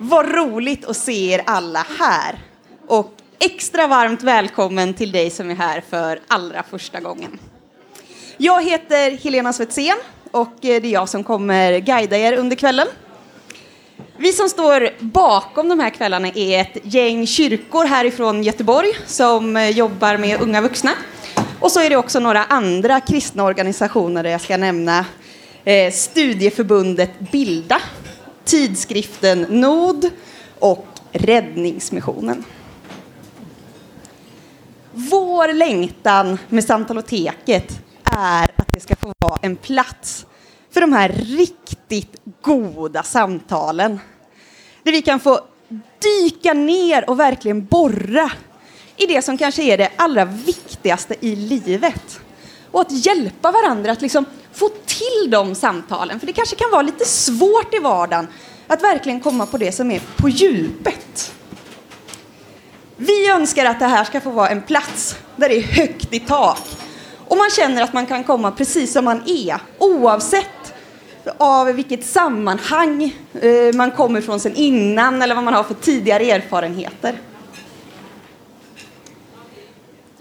Vad roligt att se er alla här. Och extra varmt välkommen till dig som är här för allra första gången. Jag heter Helena Svetsén och det är jag som kommer guida er under kvällen. Vi som står bakom de här kvällarna är ett gäng kyrkor härifrån Göteborg som jobbar med unga vuxna. Och så är det också några andra kristna organisationer där jag ska nämna eh, Studieförbundet Bilda, tidskriften Nod och Räddningsmissionen. Vår längtan med Samtaloteket är att det ska få vara en plats för de här riktigt goda samtalen. Där vi kan få dyka ner och verkligen borra i det som kanske är det allra viktigaste i livet. Och att hjälpa varandra att liksom få till de samtalen. För det kanske kan vara lite svårt i vardagen att verkligen komma på det som är på djupet. Vi önskar att det här ska få vara en plats där det är högt i tak och man känner att man kan komma precis som man är oavsett av vilket sammanhang eh, man kommer från sen innan eller vad man har för tidigare erfarenheter.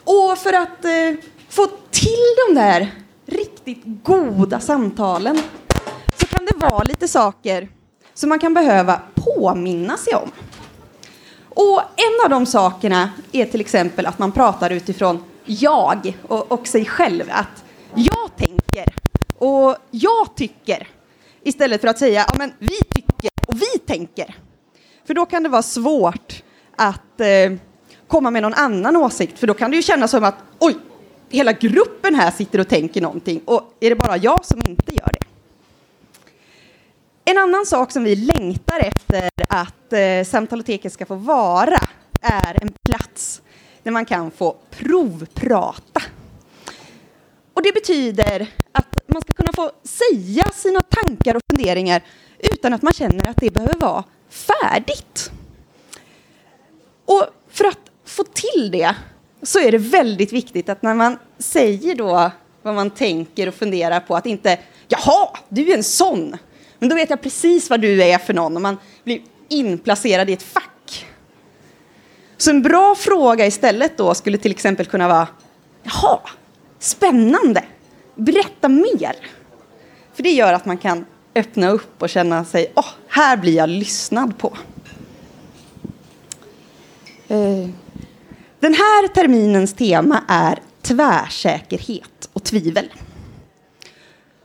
Och för att eh, få till de där riktigt goda samtalen så kan det vara lite saker som man kan behöva påminna sig om. Och en av de sakerna är till exempel att man pratar utifrån jag och, och sig själv. Att jag tänker och jag tycker istället för att säga ja, men vi tycker och vi tänker. För då kan det vara svårt att eh, komma med någon annan åsikt för då kan det ju kännas som att oj, hela gruppen här sitter och tänker någonting och är det bara jag som inte gör det? En annan sak som vi längtar efter att eh, Samtaloteket ska få vara är en plats där man kan få provprata. Och det betyder att man ska kunna få säga sina tankar och funderingar utan att man känner att det behöver vara färdigt. Och för att få till det så är det väldigt viktigt att när man säger då vad man tänker och funderar på att inte jaha, du är en sån, men då vet jag precis vad du är för någon och man blir inplacerad i ett fack. Så en bra fråga istället då skulle till exempel kunna vara jaha, spännande, berätta mer. För det gör att man kan öppna upp och känna sig, åh, oh, här blir jag lyssnad på. Eh. Den här terminens tema är tvärsäkerhet och tvivel.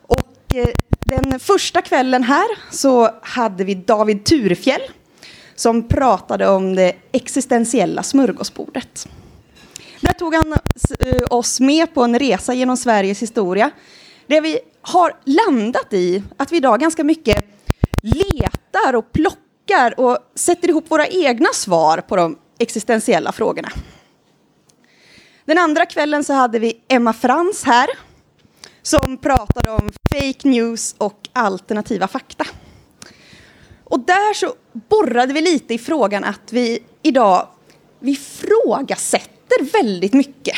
Och eh, den första kvällen här så hade vi David Turefjell som pratade om det existentiella smörgåsbordet. Där tog han eh, oss med på en resa genom Sveriges historia där vi har landat i att vi idag ganska mycket letar och plockar och sätter ihop våra egna svar på de existentiella frågorna. Den andra kvällen så hade vi Emma Frans här som pratade om fake news och alternativa fakta. Och där så borrade vi lite i frågan att vi idag vi frågasätter väldigt mycket.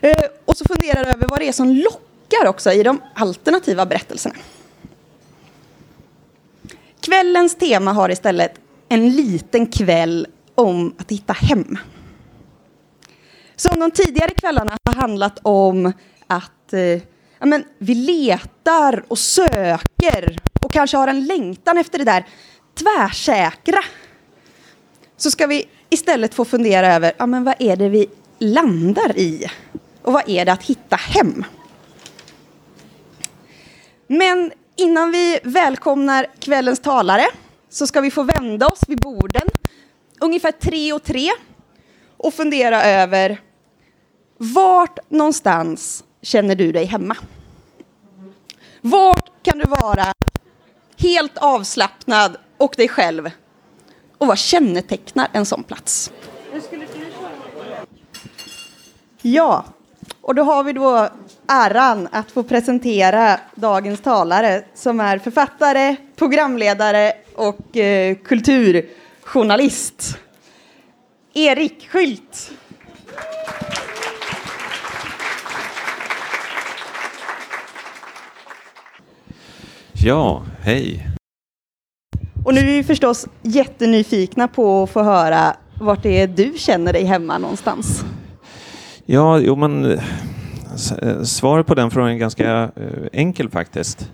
Eh, och så funderar över vad det är som lockar också i de alternativa berättelserna. Kvällens tema har istället en liten kväll om att hitta hem. Som de tidigare kvällarna har handlat om att eh, ja, men, vi letar och söker och kanske har en längtan efter det där tvärsäkra. Så ska vi istället få fundera över ja, men vad är det vi landar i och vad är det att hitta hem? Men innan vi välkomnar kvällens talare så ska vi få vända oss vid borden ungefär tre och tre och fundera över vart någonstans känner du dig hemma? Vart kan du vara helt avslappnad och dig själv? Och vad kännetecknar en sån plats? Ja, och då har vi då äran att få presentera dagens talare som är författare, programledare och eh, kulturjournalist. Erik Skylt. Ja, hej. Och nu är vi förstås jättenyfikna på att få höra vart det är du känner dig hemma någonstans. Ja, jo men eh, eh, svaret på den frågan är ganska eh, enkel faktiskt.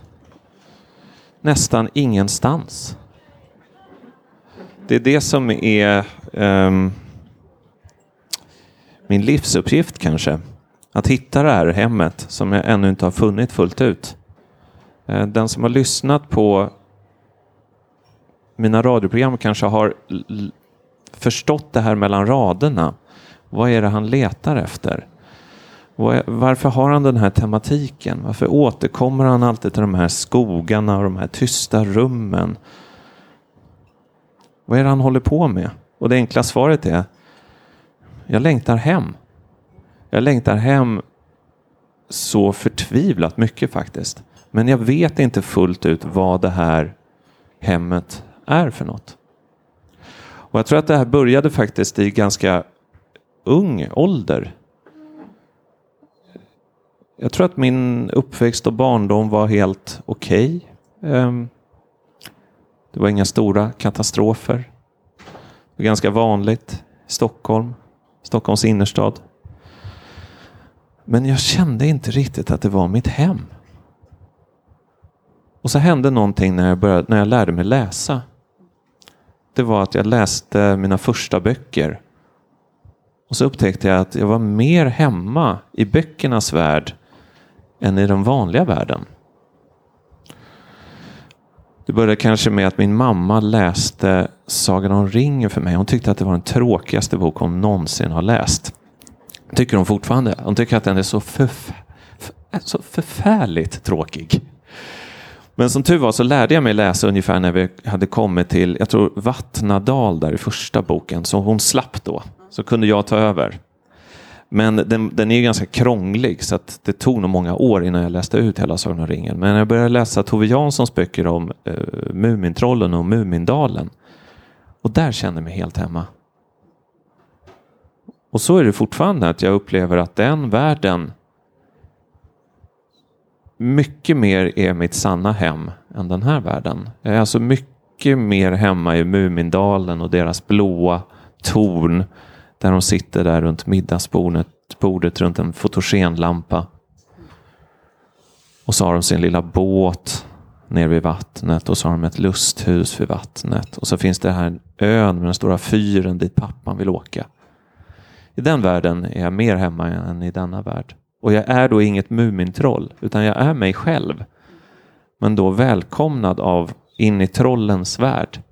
Nästan ingenstans. Det är det som är um, min livsuppgift kanske. Att hitta det här hemmet som jag ännu inte har funnit fullt ut. Eh, den som har lyssnat på mina radioprogram kanske har förstått det här mellan raderna. Vad är det han letar efter? Varför har han den här tematiken? Varför återkommer han alltid till de här skogarna och de här tysta rummen? Vad är det han håller på med? Och det enkla svaret är jag längtar hem. Jag längtar hem så förtvivlat mycket faktiskt. Men jag vet inte fullt ut vad det här hemmet är för något. Och jag tror att det här började faktiskt i ganska ung ålder. Jag tror att min uppväxt och barndom var helt okej. Okay. Det var inga stora katastrofer. Det var ganska vanligt i Stockholm, Stockholms innerstad. Men jag kände inte riktigt att det var mitt hem. Och så hände någonting när jag, började, när jag lärde mig läsa det var att jag läste mina första böcker. Och så upptäckte jag att jag var mer hemma i böckernas värld än i den vanliga världen. Det började kanske med att min mamma läste Sagan om ringen för mig. Hon tyckte att det var den tråkigaste bok hon någonsin har läst. Tycker hon fortfarande. Hon tycker att den är så, förf så förfärligt tråkig. Men som tur var så lärde jag mig läsa ungefär när vi hade kommit till, jag tror Vattnadal där i första boken, så hon slapp då. Så kunde jag ta över. Men den, den är ganska krånglig så att det tog nog många år innan jag läste ut hela Sagan om ringen. Men när jag började läsa Tove Janssons böcker om eh, Mumintrollen och Mumindalen och där kände jag mig helt hemma. Och så är det fortfarande att jag upplever att den världen mycket mer är mitt sanna hem än den här världen. Jag är alltså mycket mer hemma i Mumindalen och deras blåa torn där de sitter där runt middagsbordet bordet runt en fotogenlampa. Och så har de sin lilla båt nere vid vattnet och så har de ett lusthus vid vattnet. Och så finns det här ön med den stora fyren dit pappan vill åka. I den världen är jag mer hemma än i denna värld. Och jag är då inget Mumintroll, utan jag är mig själv. Men då välkomnad av in i trollens värld.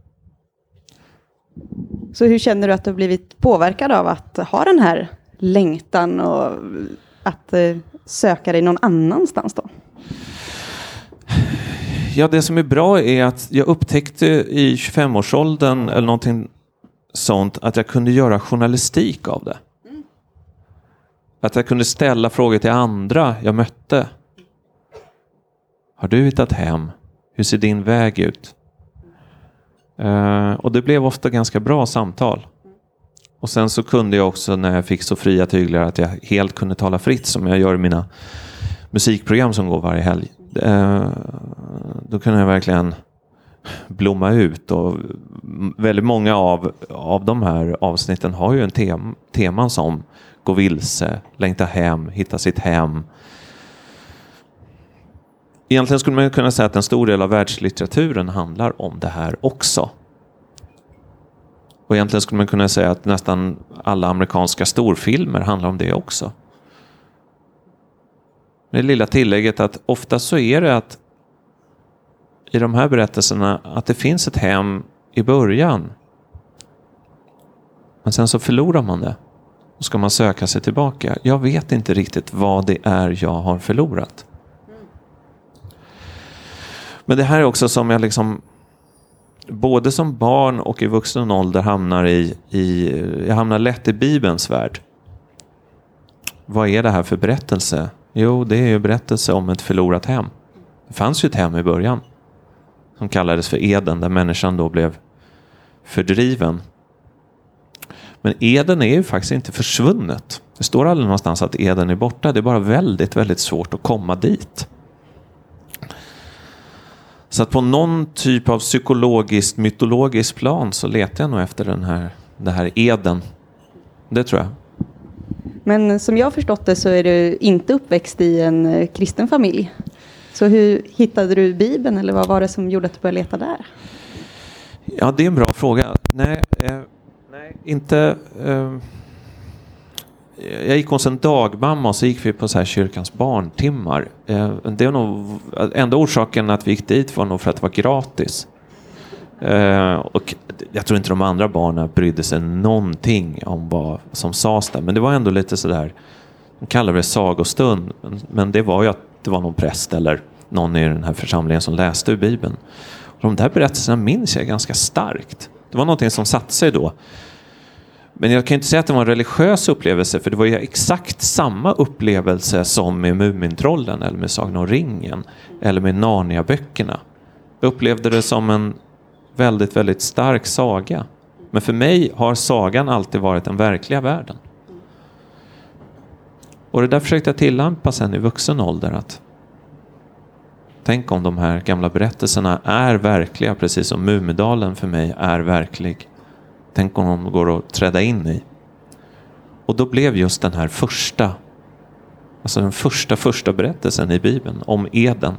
Så hur känner du att du har blivit påverkad av att ha den här längtan och att eh, söka dig någon annanstans då? Ja, det som är bra är att jag upptäckte i 25-årsåldern eller någonting sånt att jag kunde göra journalistik av det. Att jag kunde ställa frågor till andra jag mötte. Har du hittat hem? Hur ser din väg ut? Uh, och det blev ofta ganska bra samtal. Och sen så kunde jag också när jag fick så fria tyglar att jag helt kunde tala fritt som jag gör i mina musikprogram som går varje helg. Uh, då kunde jag verkligen blomma ut och väldigt många av, av de här avsnitten har ju en tem, teman som gå vilse, längta hem, hitta sitt hem. Egentligen skulle man kunna säga att en stor del av världslitteraturen handlar om det här också. Och egentligen skulle man kunna säga att nästan alla amerikanska storfilmer handlar om det också. Det lilla tillägget att ofta så är det att i de här berättelserna att det finns ett hem i början. Men sen så förlorar man det. Och ska man söka sig tillbaka? Jag vet inte riktigt vad det är jag har förlorat. Men det här är också som jag liksom både som barn och i vuxen ålder hamnar i, i jag hamnar lätt i Bibelns värld. Vad är det här för berättelse? Jo, det är ju berättelse om ett förlorat hem. Det fanns ju ett hem i början som kallades för Eden där människan då blev fördriven men Eden är ju faktiskt inte försvunnet. Det står aldrig någonstans att Eden är borta. Det är bara väldigt, väldigt svårt att komma dit. Så att på någon typ av psykologiskt, mytologiskt plan så letar jag nog efter den här, den här eden. Det tror jag. Men som jag har förstått det så är du inte uppväxt i en eh, kristen familj. Så hur hittade du Bibeln eller vad var det som gjorde att du började leta där? Ja, det är en bra fråga. Nej, eh, nej inte... Eh, jag gick hos en dagmamma och så gick vi på så här kyrkans barntimmar. Eh, det är nog, enda orsaken att vi gick dit var nog för att det var gratis. Eh, och jag tror inte de andra barnen brydde sig någonting om vad som sades där. Men det var ändå lite sådär, de kallade det sagostund. Men, men det var ju att det var någon präst eller någon i den här församlingen som läste ur Bibeln. Och de där berättelserna minns jag ganska starkt. Det var någonting som satte sig då. Men jag kan inte säga att det var en religiös upplevelse för det var ju exakt samma upplevelse som med Mumintrollen eller med Sagan om ringen eller med Narnia-böckerna. Jag upplevde det som en väldigt, väldigt stark saga. Men för mig har sagan alltid varit den verkliga världen. Och det där försökte jag tillämpa sen i vuxen ålder. Att tänk om de här gamla berättelserna är verkliga, precis som Mumidalen för mig är verklig. Tänk om de går att träda in i. Och då blev just den här första, alltså den första första berättelsen i Bibeln om Eden,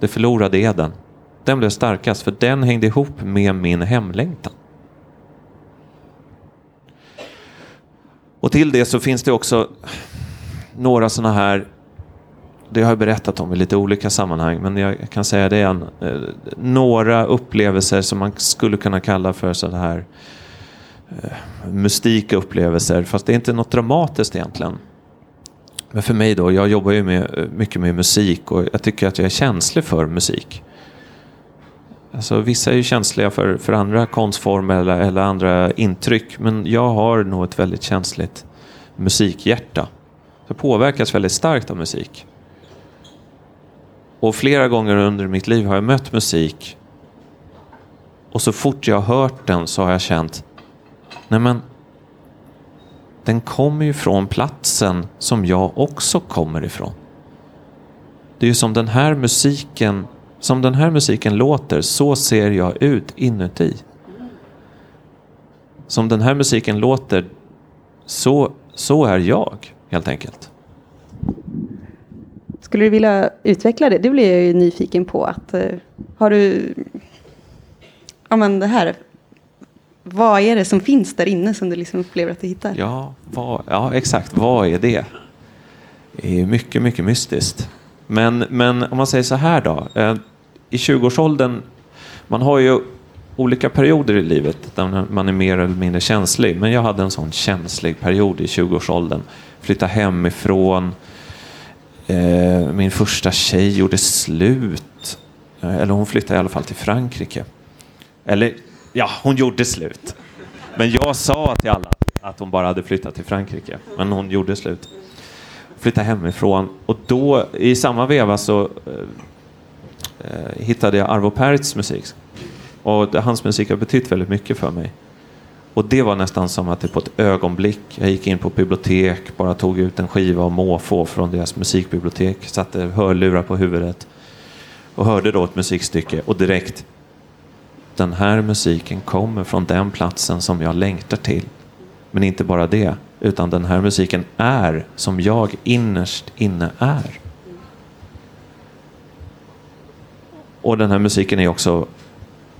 det förlorade Eden, den blev starkast för den hängde ihop med min hemlängtan. Och till det så finns det också några sådana här, det har jag berättat om i lite olika sammanhang, men jag kan säga det igen. Eh, några upplevelser som man skulle kunna kalla för sådana här eh, mystika upplevelser, fast det är inte något dramatiskt egentligen. Men för mig då, jag jobbar ju med, eh, mycket med musik och jag tycker att jag är känslig för musik. Alltså, vissa är ju känsliga för, för andra konstformer eller, eller andra intryck, men jag har nog ett väldigt känsligt musikhjärta. Jag påverkas väldigt starkt av musik. Och flera gånger under mitt liv har jag mött musik och så fort jag har hört den så har jag känt, nej men den kommer ju från platsen som jag också kommer ifrån. Det är ju som den här musiken som den här musiken låter, så ser jag ut inuti. Som den här musiken låter, så, så är jag helt enkelt. Skulle du vilja utveckla det? Det blir jag ju nyfiken på. Att, uh, har du... Ja, men det här. Vad är det som finns där inne som du liksom upplever att du hittar? Ja, vad, ja exakt. Vad är det? Det är mycket, mycket mystiskt. Men, men om man säger så här då. Eh, I 20-årsåldern, man har ju olika perioder i livet där man är mer eller mindre känslig. Men jag hade en sån känslig period i 20-årsåldern. Flytta hemifrån. Eh, min första tjej gjorde slut. Eh, eller hon flyttade i alla fall till Frankrike. Eller, ja, hon gjorde slut. Men jag sa till alla att hon bara hade flyttat till Frankrike. Men hon gjorde slut Flyttade hemifrån och då i samma veva så eh, eh hittade jag Arvo Pärts musik. Och hans musik har betytt väldigt mycket för mig. Och det var nästan som att det på ett ögonblick, jag gick in på bibliotek, bara tog ut en skiva av måfå från deras musikbibliotek, satte hörlurar på huvudet och hörde då ett musikstycke och direkt, den här musiken kommer från den platsen som jag längtar till. Men inte bara det, utan den här musiken är som jag innerst inne är. Och den här musiken är också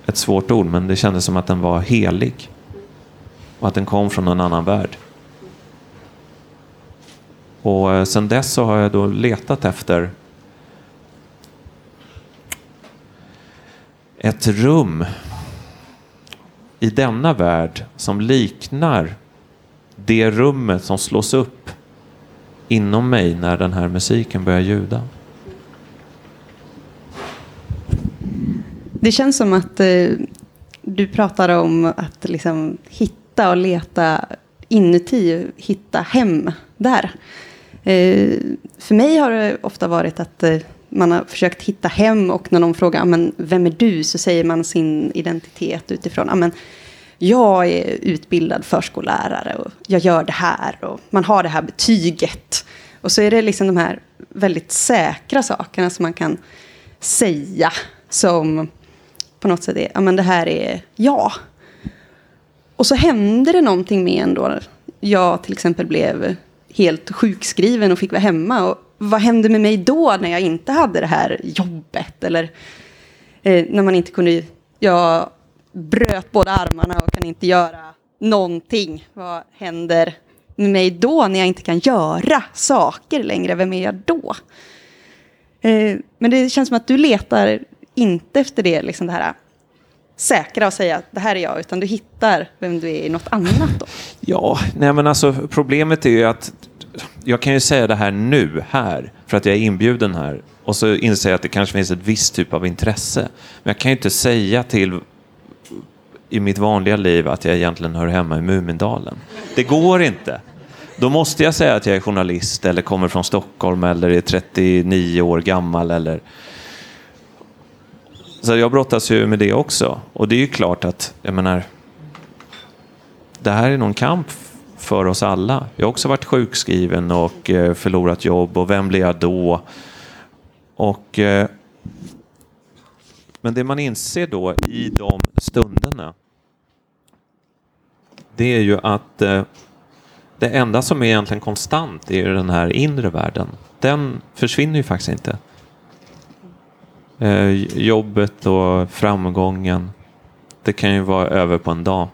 ett svårt ord, men det kändes som att den var helig. Och att den kom från en annan värld. Och eh, sen dess så har jag då letat efter ett rum i denna värld som liknar det rummet som slås upp inom mig när den här musiken börjar ljuda. Det känns som att eh, du pratar om att liksom hitta och leta inuti, hitta hem där. Eh, för mig har det ofta varit att eh, man har försökt hitta hem och när någon frågar ah, men, vem är du så säger man sin identitet utifrån ah, men, jag är utbildad förskollärare och jag gör det här och man har det här betyget. Och så är det liksom de här väldigt säkra sakerna som man kan säga som på något sätt är, ja men det här är jag. Och så hände det någonting med en då. Jag till exempel blev helt sjukskriven och fick vara hemma. Och vad hände med mig då när jag inte hade det här jobbet? Eller eh, när man inte kunde, jag bröt båda armarna och kan inte göra någonting. Vad händer med mig då när jag inte kan göra saker längre? Vem är jag då? Eh, men det känns som att du letar inte efter det, liksom det här säkra och säga att det här är jag, utan du hittar vem du är i något annat då. Ja, nej men alltså problemet är ju att jag kan ju säga det här nu, här, för att jag är inbjuden här. Och så inser jag att det kanske finns ett visst typ av intresse. Men jag kan ju inte säga till i mitt vanliga liv att jag egentligen hör hemma i Mumindalen. Det går inte. Då måste jag säga att jag är journalist eller kommer från Stockholm eller är 39 år gammal eller... Så jag brottas ju med det också. Och det är ju klart att, jag menar, det här är någon kamp för oss alla. Jag har också varit sjukskriven och eh, förlorat jobb och vem blir jag då? Och, eh, men det man inser då i de stunderna det är ju att eh, det enda som är egentligen konstant är den här inre världen. Den försvinner ju faktiskt inte jobbet och framgången, det kan ju vara över på en dag.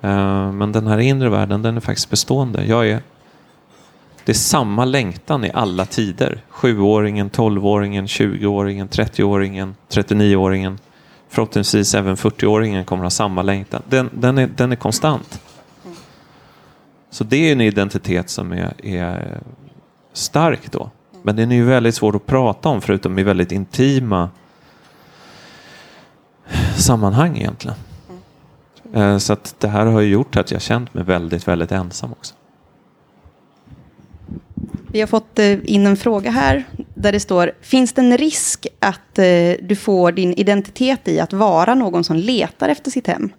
Eh, men den här inre världen, den är faktiskt bestående. Jag är, det är samma längtan i alla tider. Sjuåringen, tolvåringen, tjugoåringen, trettioåringen, trettionioåringen. Förhoppningsvis även 40-åringen kommer ha samma längtan. Den, den, är, den är konstant. Så det är en identitet som är, är stark då. Men den är ju väldigt svår att prata om förutom i väldigt intima sammanhang egentligen. Eh, så att det här har gjort att jag känt mig väldigt, väldigt ensam också. Vi har fått eh, in en fråga här där det står, finns det en risk att eh, du får din identitet i att vara någon som letar efter sitt hem?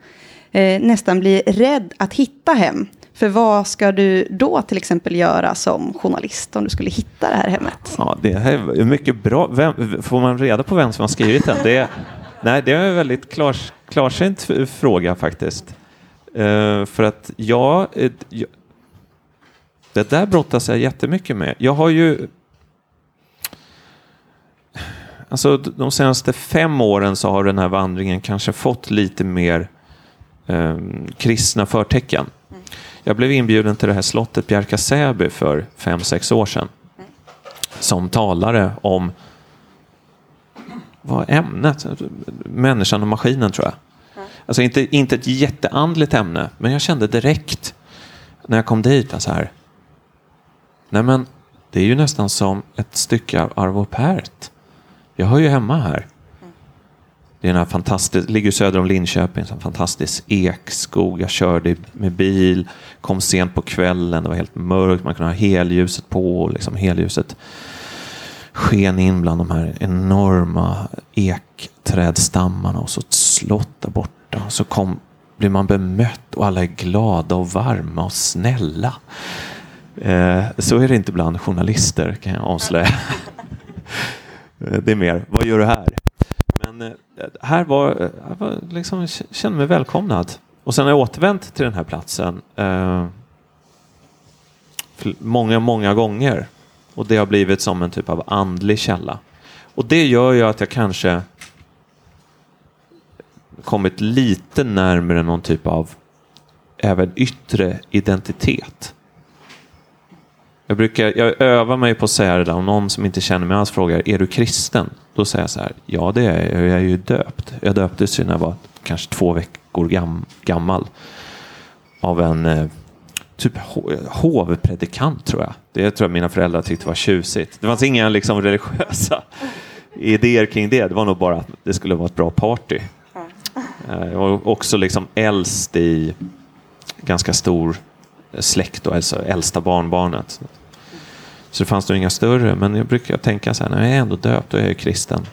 Nästan blir rädd att hitta hem. För vad ska du då till exempel göra som journalist om du skulle hitta det här hemmet? Ja, det är mycket bra. Vem, får man reda på vem som har skrivit den? Det, nej, det är en väldigt klar, klarsynt fråga faktiskt. Uh, för att jag, eh, jag, det där brottas jag jättemycket med. Jag har ju Alltså de senaste fem åren så har den här vandringen kanske fått lite mer eh, kristna förtecken. Mm. Jag blev inbjuden till det här slottet Bjärka Säby för fem, sex år sedan. Mm. Som talare om vad ämnet? Människan och maskinen tror jag. Alltså inte, inte ett jätteandligt ämne, men jag kände direkt när jag kom dit så här. Nej men, det är ju nästan som ett stycke av Arvo Pärt. Jag hör ju hemma här. Det är en fantastisk, ligger söder om Linköping, en fantastisk ekskog. Jag körde med bil, kom sent på kvällen, det var helt mörkt, man kunde ha helljuset på. Liksom helljuset sken in bland de här enorma ekträdstammarna och så ett slott där borta. Så kom, blir man bemött och alla är glada och varma och snälla. Eh, så är det inte bland journalister kan jag avslöja. det är mer, vad gör du här? Men eh, här var, eh, jag var liksom, kände mig välkomnad. Och sen har jag återvänt till den här platsen eh, många, många gånger. Och det har blivit som en typ av andlig källa. Och det gör ju att jag kanske kommit lite närmare någon typ av även yttre identitet. Jag, brukar, jag övar mig på att säga det där om någon som inte känner mig alls frågar är du kristen? Då säger jag så här, ja det är jag, jag är ju döpt. Jag döptes ju när jag var kanske två veckor gam, gammal av en eh, typ hovpredikant tror jag. Det tror jag mina föräldrar tyckte var tjusigt. Det fanns inga liksom, religiösa idéer kring det. Det var nog bara att det skulle vara ett bra party. Eh, jag var också liksom äldst i ganska stor släkt, och alltså äldsta barnbarnet. Så det fanns nog inga större, men jag brukar tänka så här, när jag är ändå döpt, då är jag kristen.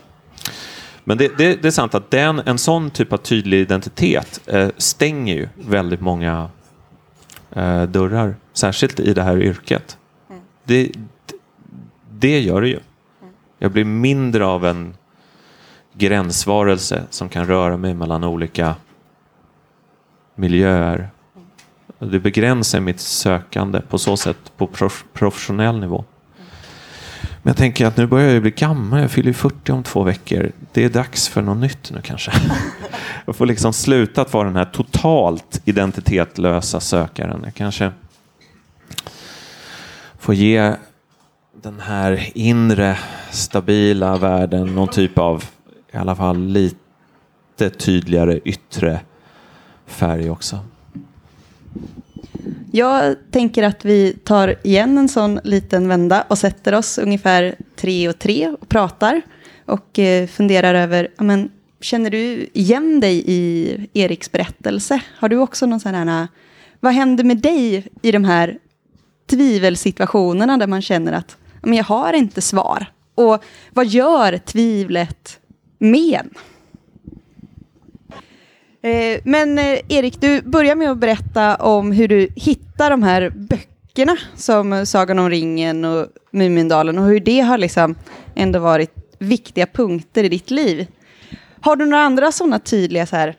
Men det, det, det, är sant att den, en sån typ av tydlig identitet eh, stänger ju väldigt många eh, dörrar, särskilt i det här yrket. Mm. Det, det gör det ju. Jag blir mindre av en gränsvarelse som kan röra mig mellan olika miljöer. Det begränsar mitt sökande på så sätt på professionell nivå. Men jag tänker att nu börjar jag bli gammal. Jag fyller 40 om två veckor. Det är dags för något nytt nu kanske. Jag får liksom sluta att vara den här totalt identitetlösa sökaren. Jag kanske får ge den här inre stabila världen någon typ av, i alla fall lite tydligare yttre färg också. Jag tänker att vi tar igen en sån liten vända och sätter oss ungefär tre och tre och pratar och eh, funderar över, men, känner du igen dig i Eriks berättelse? Har du också någon sån här, vad händer med dig i de här tvivelsituationerna där man känner att men jag har inte svar? Och vad gör tvivlet med? Eh, men eh, Erik, du börjar med att berätta om hur du hittar de här böckerna som Sagan om ringen och Mumindalen och hur det har liksom ändå varit viktiga punkter i ditt liv. Har du några andra sådana tydliga så här,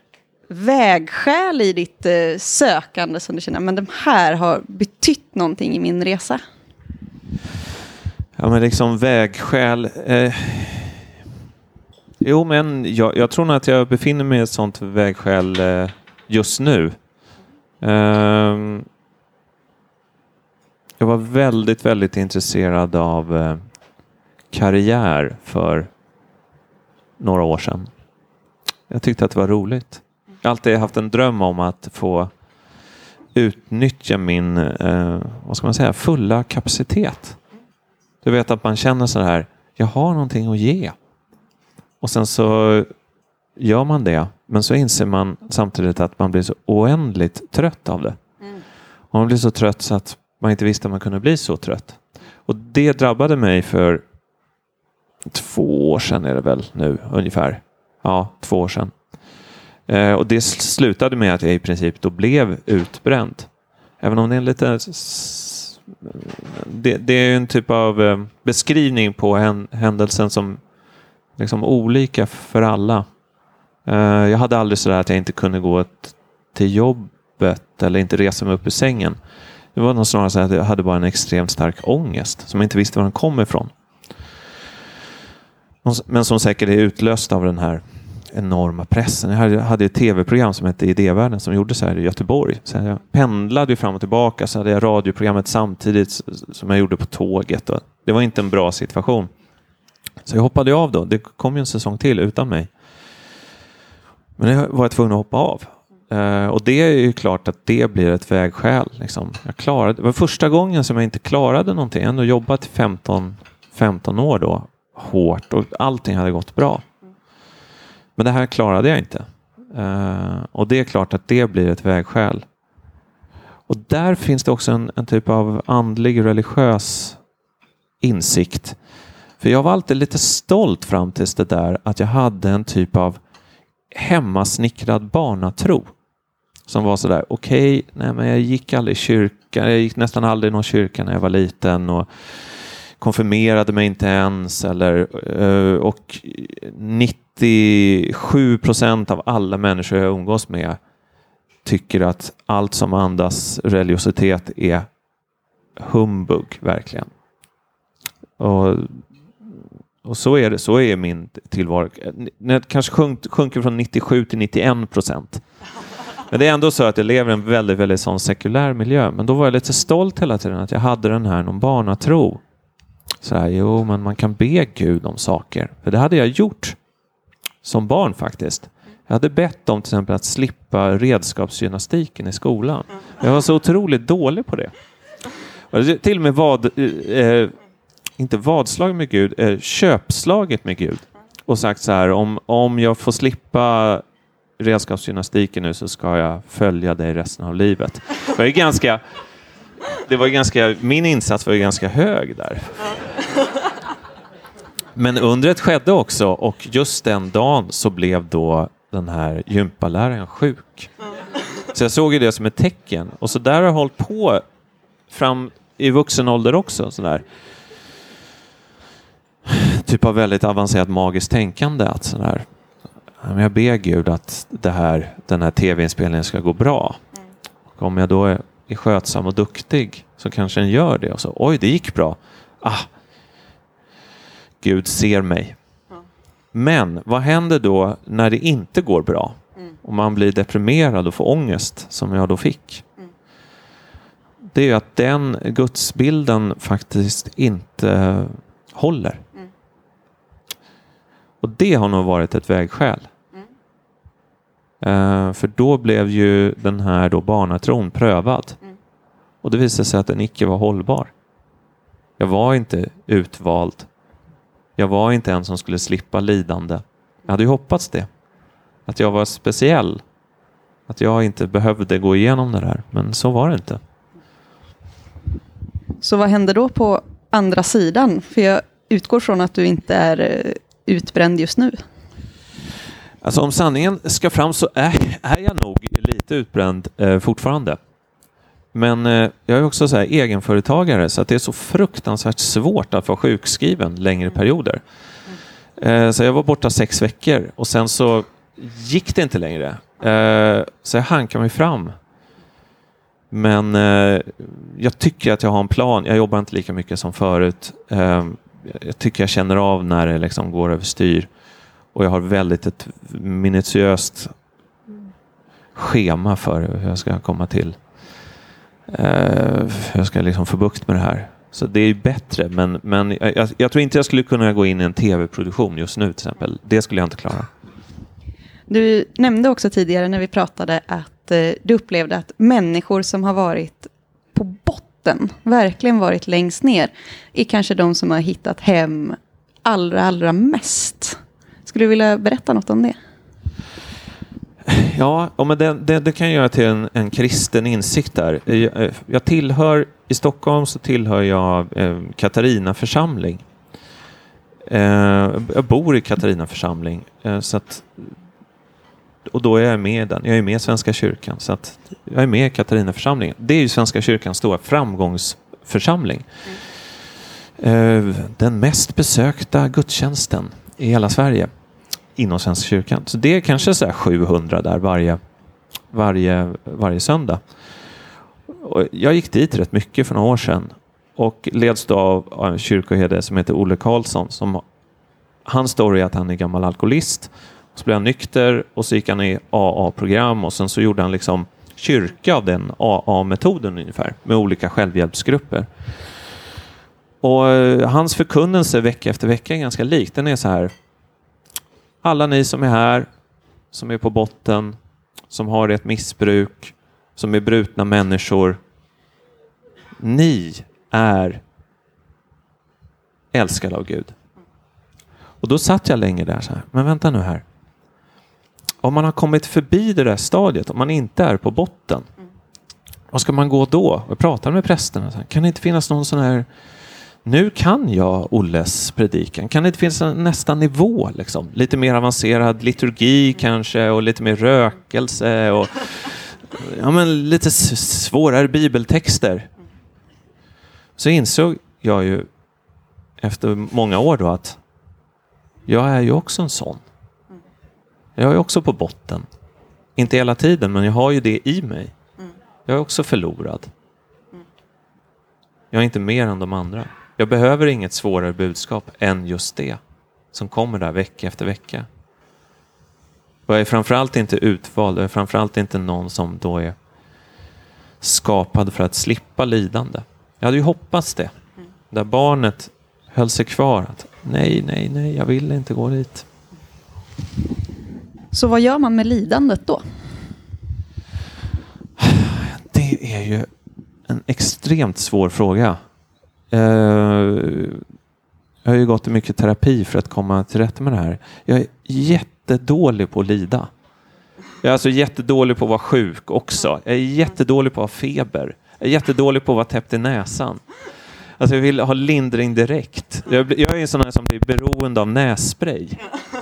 vägskäl i ditt eh, sökande som du känner, men de här har betytt någonting i min resa? Ja, men liksom vägskäl. Eh, Jo, men jag, jag, tror nog att jag befinner mig i ett sånt vägskäl eh, just nu. Um, jag var väldigt, väldigt intresserad av eh, karriär för några år sedan. Jag tyckte att det var roligt. Jag har alltid haft en dröm om att få utnyttja min, eh, vad ska man säga, fulla kapacitet. Du vet att man känner så här, jag har någonting att ge. Och sen så gör man det, men så inser man samtidigt att man blir så oändligt trött av det. Mm. Och man blir så trött så att man inte visste att man kunde bli så trött. Och det drabbade mig för två år sedan är det väl nu ungefär. Ja, två år sedan. Eh, och det slutade med att jag i princip då blev utbränd. Även om det är en lite det, det, är en typ av eh, beskrivning på händelsen som liksom olika för alla. Eh, jag hade aldrig sådär att jag inte kunde gå till jobbet eller inte resa mig upp ur sängen. Det var nog snarare så att jag hade bara en extremt stark ångest som jag inte visste var den kom ifrån. Men som säkert är utlöst av den här enorma pressen. Jag hade, ett tv-program som hette Idévärlden som gjordes här i Göteborg. Så jag pendlade fram och tillbaka så hade jag radioprogrammet samtidigt som jag gjorde på tåget. det var inte en bra situation. Så jag hoppade av då. Det kom ju en säsong till utan mig. Men jag var tvungen att hoppa av. Uh, och det är ju klart att det blir ett vägskäl. Liksom. Jag klarade, det var första gången som jag inte klarade någonting. Jag har ändå jobbat i 15, 15 år då, hårt och allting hade gått bra. Men det här klarade jag inte. Uh, och det är klart att det blir ett vägskäl. Och där finns det också en, en typ av andlig religiös insikt för jag var alltid lite stolt fram tills det där att jag hade en typ av hemmasnickrad barnatro. Som var sådär, okej, okay, men jag gick aldrig i kyrkan, jag gick nästan aldrig i någon kyrka när jag var liten och konfirmerade mig inte ens. Eller, eh, och 97 procent av alla människor jag umgås med tycker att allt som andas religiositet är humbug, verkligen. Och och så är det, så är min tillvaro. Den kanske sjunk, sjunker från 97 till 91 procent. Men det är ändå så att jag lever i en väldigt, väldigt sån sekulär miljö. Men då var jag lite stolt hela tiden att jag hade den här någon barnatro. Så här, jo, men man kan be Gud om saker. För det hade jag gjort som barn faktiskt. Jag hade bett om till exempel att slippa redskapsgymnastiken i skolan. Jag var så otroligt dålig på det. Till och med vad, eh, inte vadslaget med Gud, eh, köpslaget med Gud och sagt så här om, om jag får slippa redskapsgymnastiken nu så ska jag följa dig resten av livet. Det var ganska, det var ganska, min insats var ju ganska hög där. Men undret skedde också och just den dagen så blev då den här gympaläraren sjuk. Så jag såg det som ett tecken och så där har jag hållit på fram i vuxen ålder också. Så där typ av väldigt avancerat magiskt tänkande. Att sådär, jag ber Gud att det här, den här tv-inspelningen ska gå bra. Och om jag då är, är skötsam och duktig så kanske den gör det. Och så, Oj, det gick bra. Ah, Gud ser mig. Men vad händer då när det inte går bra? Och man blir deprimerad och får ångest som jag då fick. Det är ju att den gudsbilden faktiskt inte håller. Och det har nog varit ett vägskäl. Eh, för då blev ju den här då barnatron prövad. Och det visade sig att den icke var hållbar. Jag var inte utvald. Jag var inte en som skulle slippa lidande. Jag hade ju hoppats det. Att jag var speciell. Att jag inte behövde gå igenom det där. Men så var det inte. Så vad hände då på andra sidan? För jag utgår från att du inte är eh, utbränd just nu. Alltså om sanningen ska fram så är, är jag nog lite utbränd eh, fortfarande. Men eh, jag är också så här egenföretagare så att det är så fruktansvärt svårt att vara sjukskriven längre perioder. Eh, så jag var borta sex veckor och sen så gick det inte längre. Eh, så jag hankar mig fram. Men eh, jag tycker att jag har en plan. Jag jobbar inte lika mycket som förut. Jag tycker jag känner av när det liksom går överstyr. Och jag har väldigt ett minutiöst schema för hur jag ska komma till eh, hur jag ska liksom få bukt med det här. Så det är bättre, men, men jag, jag tror inte jag skulle kunna gå in i en tv-produktion just nu till exempel. Det skulle jag inte klara. Du nämnde också tidigare när vi pratade att eh, du upplevde att människor som har varit på botten, verkligen varit längst ner, är kanske de som har hittat hem allra, allra mest. Skulle du vilja berätta något om det? Ja, men det, det, det kan jag göra till en, en kristen insikt där. Jag, eh, jag, tillhör, i Stockholm så tillhör jag eh, Katarina församling. Eh, jag bor i Katarina församling. Eh, så att, och då är jag med i den. Jag är med i Svenska kyrkan. Så att jag är med i Katarinaförsamlingen. Det är ju Svenska kyrkans stora framgångsförsamling. Mm. Eh, den mest besökta gudstjänsten i hela Sverige inom Svenska kyrkan. Så det är kanske så 700 där varje, varje, varje söndag. Och jag gick dit rätt mycket för några år sedan och leds då av en kyrkoherde som heter Olle Karlsson. Som, hans story är att han är gammal alkoholist. Så blev han nykter och så gick han i AA-program och sen så gjorde han liksom kyrka av den AA-metoden ungefär med olika självhjälpsgrupper. Och eh, hans förkunnelse vecka efter vecka är ganska lik. Den är så här alla ni som är här, som är på botten, som har ett missbruk, som är brutna människor. Ni är älskade av Gud. Och då satt jag länge där så här, men vänta nu här. Om man har kommit förbi det där stadiet, om man inte är på botten, vad ska man gå då? Och prata med prästerna. Kan det inte finnas någon sån här nu kan jag Olles predikan. Kan det inte finnas en nästa nivå? Liksom? Lite mer avancerad liturgi kanske och lite mer rökelse och ja, men lite svårare bibeltexter. Så insåg jag ju efter många år då att jag är ju också en sån. Jag är också på botten. Inte hela tiden, men jag har ju det i mig. Jag är också förlorad. Jag är inte mer än de andra. Jag behöver inget svårare budskap än just det som kommer där vecka efter vecka. Och jag är framförallt inte utvald, jag är framförallt inte någon som då är skapad för att slippa lidande. Jag hade ju hoppats det. Där barnet höll sig kvar. Att, nej, nej, nej, jag vill inte gå dit. Så vad gör man med lidandet då? Det är ju en extremt svår fråga. Eh, jag har ju gått i mycket terapi för att komma till rätta med det här. Jag är jättedålig på att lida. Jag är alltså jättedålig på att vara sjuk också. Jag är jättedålig på att ha feber. Jag är jättedålig på att vara täppt i näsan. Alltså jag vill ha lindring direkt. Jag, jag är en sån här som blir beroende av nässpray.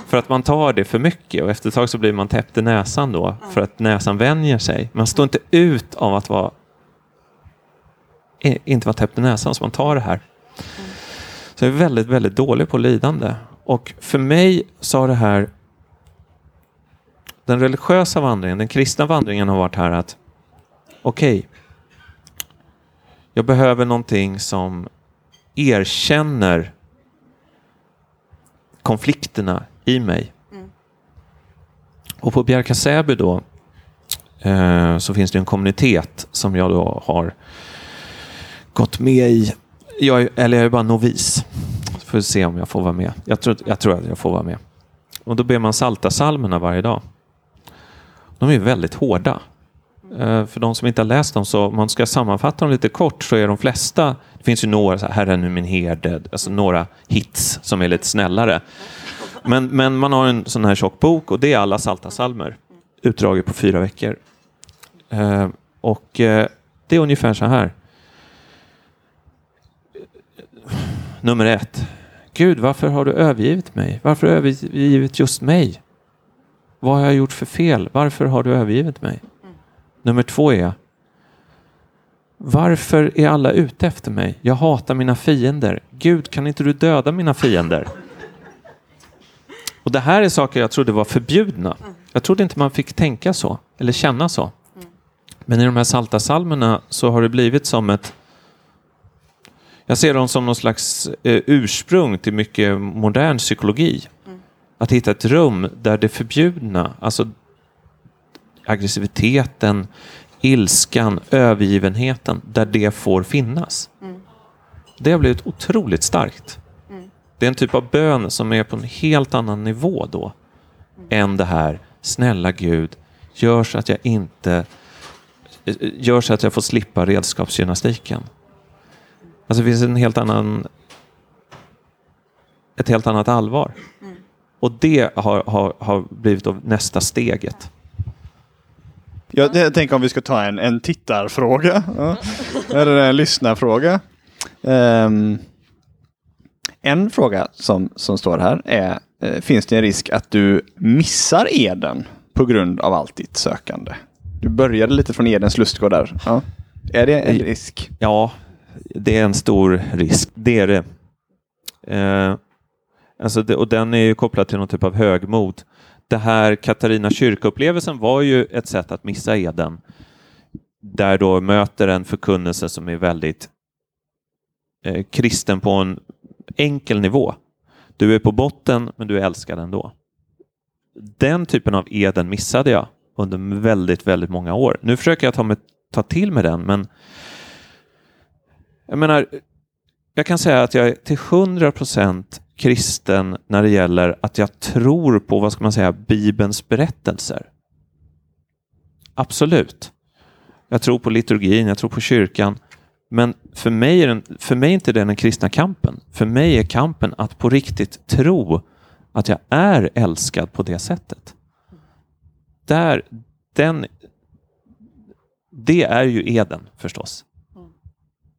För att man tar det för mycket och efter ett tag så blir man täppt i näsan då för att näsan vänjer sig. Man står inte ut av att vara inte vara täppt i näsan så man tar det här. Så jag är väldigt, väldigt dålig på lidande. Och för mig så har det här den religiösa vandringen, den kristna vandringen har varit här att okej, okay, jag behöver någonting som erkänner konflikterna i mig. Mm. Och på Bjärka Säby då eh, så finns det en kommunitet som jag då har gått med i. Jag är, eller jag är bara novis. Får se om jag får vara med. Jag tror, jag tror att jag får vara med. Och då ber man salta salmerna varje dag. De är väldigt hårda. Eh, för de som inte har läst dem, så om man ska sammanfatta dem lite kort, så är de flesta, det finns ju några, så här, Herren nu min herde, alltså några hits som är lite snällare. Men, men man har en sån här tjock bok och det är alla salta salmer utdraget på fyra veckor. Eh, och eh, det är ungefär så här. Nummer ett. Gud, varför har du övergivit mig? Varför har du övergivit just mig? Vad har jag gjort för fel? Varför har du övergivit mig? Nummer två är Varför är alla ute efter mig? Jag hatar mina fiender. Gud, kan inte du döda mina fiender? Och det här är saker jag trodde var förbjudna. Jag trodde inte man fick tänka så eller känna så. Men i de här salta salmerna så har det blivit som ett jag ser dem som någon slags eh, ursprung till mycket modern psykologi. Mm. Att hitta ett rum där det förbjudna, alltså aggressiviteten, ilskan, övergivenheten, där det får finnas. Mm. Det har blivit otroligt starkt. Mm. Det är en typ av bön som är på en helt annan nivå då mm. än det här, snälla Gud, gör så att jag inte gör så att jag får slippa redskapsgymnastiken. Alltså det finns en helt annan ett helt annat allvar. Mm. Och det har, har, har blivit nästa steget. Jag, jag tänker om vi ska ta en, en tittarfråga. Ja. Eller en lyssnarfråga. Um, en fråga som, som står här är, eh, finns det en risk att du missar Eden på grund av allt ditt sökande? Du började lite från Edens lustgård där. Ja. Är det en risk? Ja, det är en stor risk. Det är det. Eh, alltså det, och den är ju kopplad till någon typ av högmod det här Katarina kyrka-upplevelsen var ju ett sätt att missa eden. Där då möter en förkunnelse som är väldigt eh, kristen på en enkel nivå. Du är på botten, men du är älskad ändå. Den typen av eden missade jag under väldigt, väldigt många år. Nu försöker jag ta, med, ta till mig den, men jag menar, jag kan säga att jag är till hundra procent kristen när det gäller att jag tror på, vad ska man säga, Bibelns berättelser. Absolut. Jag tror på liturgin, jag tror på kyrkan. Men för mig, är den, för mig är inte det den kristna kampen. För mig är kampen att på riktigt tro att jag är älskad på det sättet. Där, den, det är ju Eden förstås.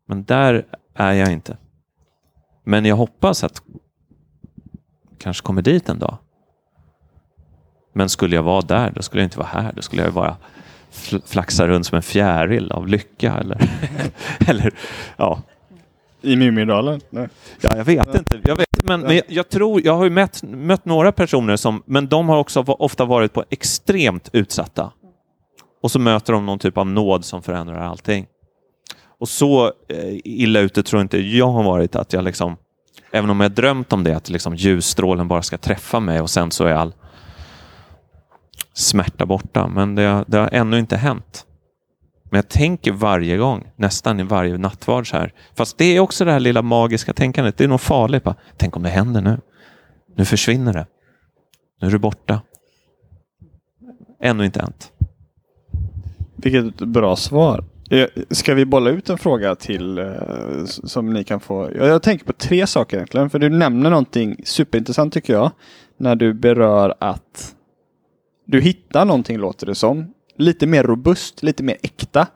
Men där är jag inte. Men jag hoppas att kanske kommer dit en dag. Men skulle jag vara där, då skulle jag inte vara här. Då skulle jag bara flaxa runt som en fjäril av lycka. Eller, eller ja. I Mumindalen? Ja, jag vet inte. Jag vet, men, men jag, tror, jag har ju mött, mött några personer som, men de har också ofta varit på extremt utsatta. Och så möter de någon typ av nåd som förändrar allting. Och så eh, illa ute tror inte jag har varit att jag liksom Även om jag drömt om det, att liksom ljusstrålen bara ska träffa mig och sen så är all smärta borta. Men det, det har ännu inte hänt. Men jag tänker varje gång, nästan i varje nattvard så här. Fast det är också det här lilla magiska tänkandet. Det är nog farligt. Bara, Tänk om det händer nu. Nu försvinner det. Nu är du borta. Ännu inte hänt. Vilket bra svar. Eh, ska vi bolla ut en fråga till eh, som ni kan få? Jag tänker på tre saker egentligen. För du nämner någonting superintressant tycker jag. När du berör att du hittar någonting låter det som. Lite mer robust, lite mer äkta.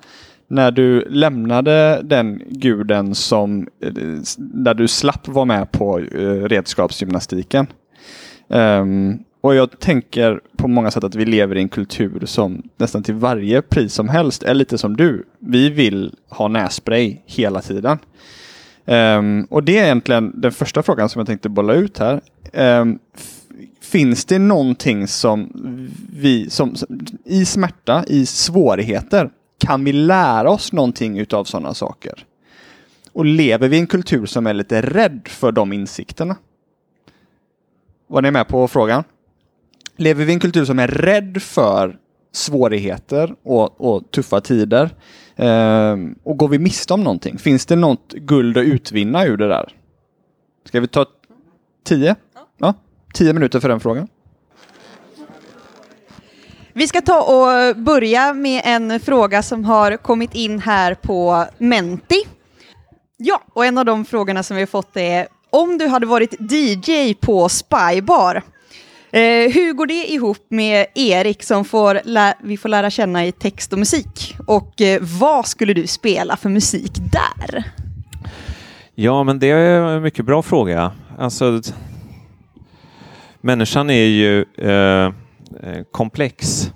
När du lämnade den guden som eh, där du slapp vara med på redskapsgymnastiken. Um, och jag tänker på många sätt att vi lever i en kultur som nästan till varje pris som helst är lite som du. Vi vill ha nässpray hela tiden. Um, och det är egentligen den första frågan som jag tänkte bolla ut här. Um, finns det någonting som vi, som, som, i smärta, i svårigheter, kan vi lära oss någonting utav sådana saker? Och lever vi i en kultur som är lite rädd för de insikterna? Var ni med på frågan? Lever vi i en kultur som är rädd för svårigheter och, och tuffa tider? Ehm, och går vi miste om någonting? Finns det något guld att utvinna ur det där? Ska vi ta tio? Ja, tio minuter för den frågan. Vi ska ta och börja med en fråga som har kommit in här på Menti. Ja, och en av de frågorna som vi har fått är om du hade varit DJ på Spybar, eh, hur går det ihop med Erik som får vi får lära känna i text och musik? Och eh, vad skulle du spela för musik där? Ja, men det är en mycket bra fråga. Alltså, människan är ju eh, eh komplex.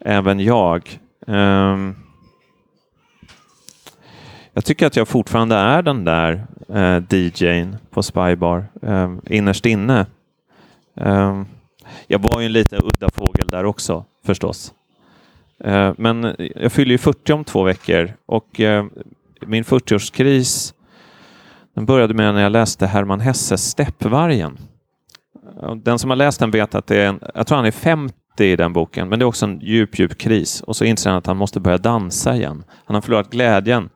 Även jag. Ehm, jag tycker att jag fortfarande är den där eh, DJn på Spybar, eh, innerst inne. Ehm, jag var ju en lite udda fågel där också, förstås. Ehm, men jag fyller ju 40 om två veckor och ehm, min 40-årskris den började med när jag läste Hermann Hesses Steppvargen. Den som har läst den vet att det är en, jag tror han är 50 i den boken, men det är också en djup, djup kris. Och så inser han att han måste börja dansa igen. Han har förlorat glädjen.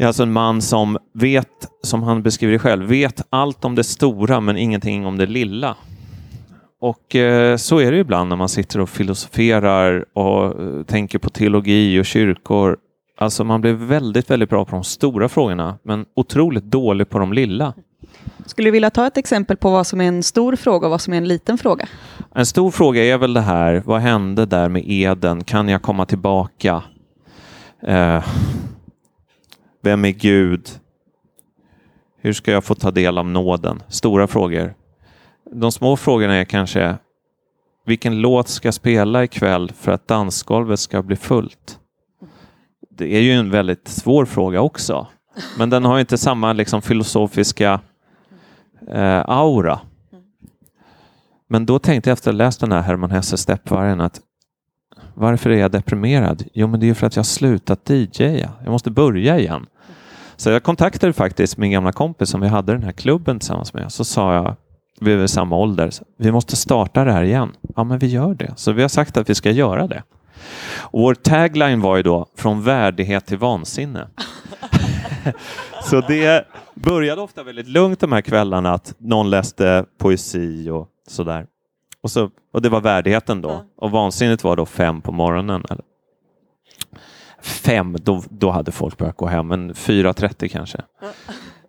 Det är alltså en man som vet, som han beskriver det själv, vet allt om det stora men ingenting om det lilla. Och eh, så är det ibland när man sitter och filosoferar och eh, tänker på teologi och kyrkor. Alltså man blir väldigt, väldigt bra på de stora frågorna men otroligt dålig på de lilla. Skulle du vilja ta ett exempel på vad som är en stor fråga och vad som är en liten fråga? En stor fråga är väl det här, vad hände där med Eden? Kan jag komma tillbaka? Eh, vem är Gud? Hur ska jag få ta del av nåden? Stora frågor. De små frågorna är kanske, vilken låt ska jag spela ikväll för att dansgolvet ska bli fullt? Det är ju en väldigt svår fråga också, men den har inte samma liksom, filosofiska eh, aura. Men då tänkte jag efter att ha läst den här Hermann Hesse Steppvargen att varför är jag deprimerad? Jo, men det är ju för att jag har slutat DJa. Jag måste börja igen. Så jag kontaktade faktiskt min gamla kompis som vi hade den här klubben tillsammans med. Så sa jag, vi är väl samma ålder, vi måste starta det här igen. Ja, men vi gör det. Så vi har sagt att vi ska göra det. Och vår tagline var ju då från värdighet till vansinne. Så det började ofta väldigt lugnt de här kvällarna att någon läste poesi och sådär. Och, så, och det var värdigheten då. Och vansinnet var då fem på morgonen. Eller? Fem, då, då hade folk börjat gå hem, men 4.30 kanske.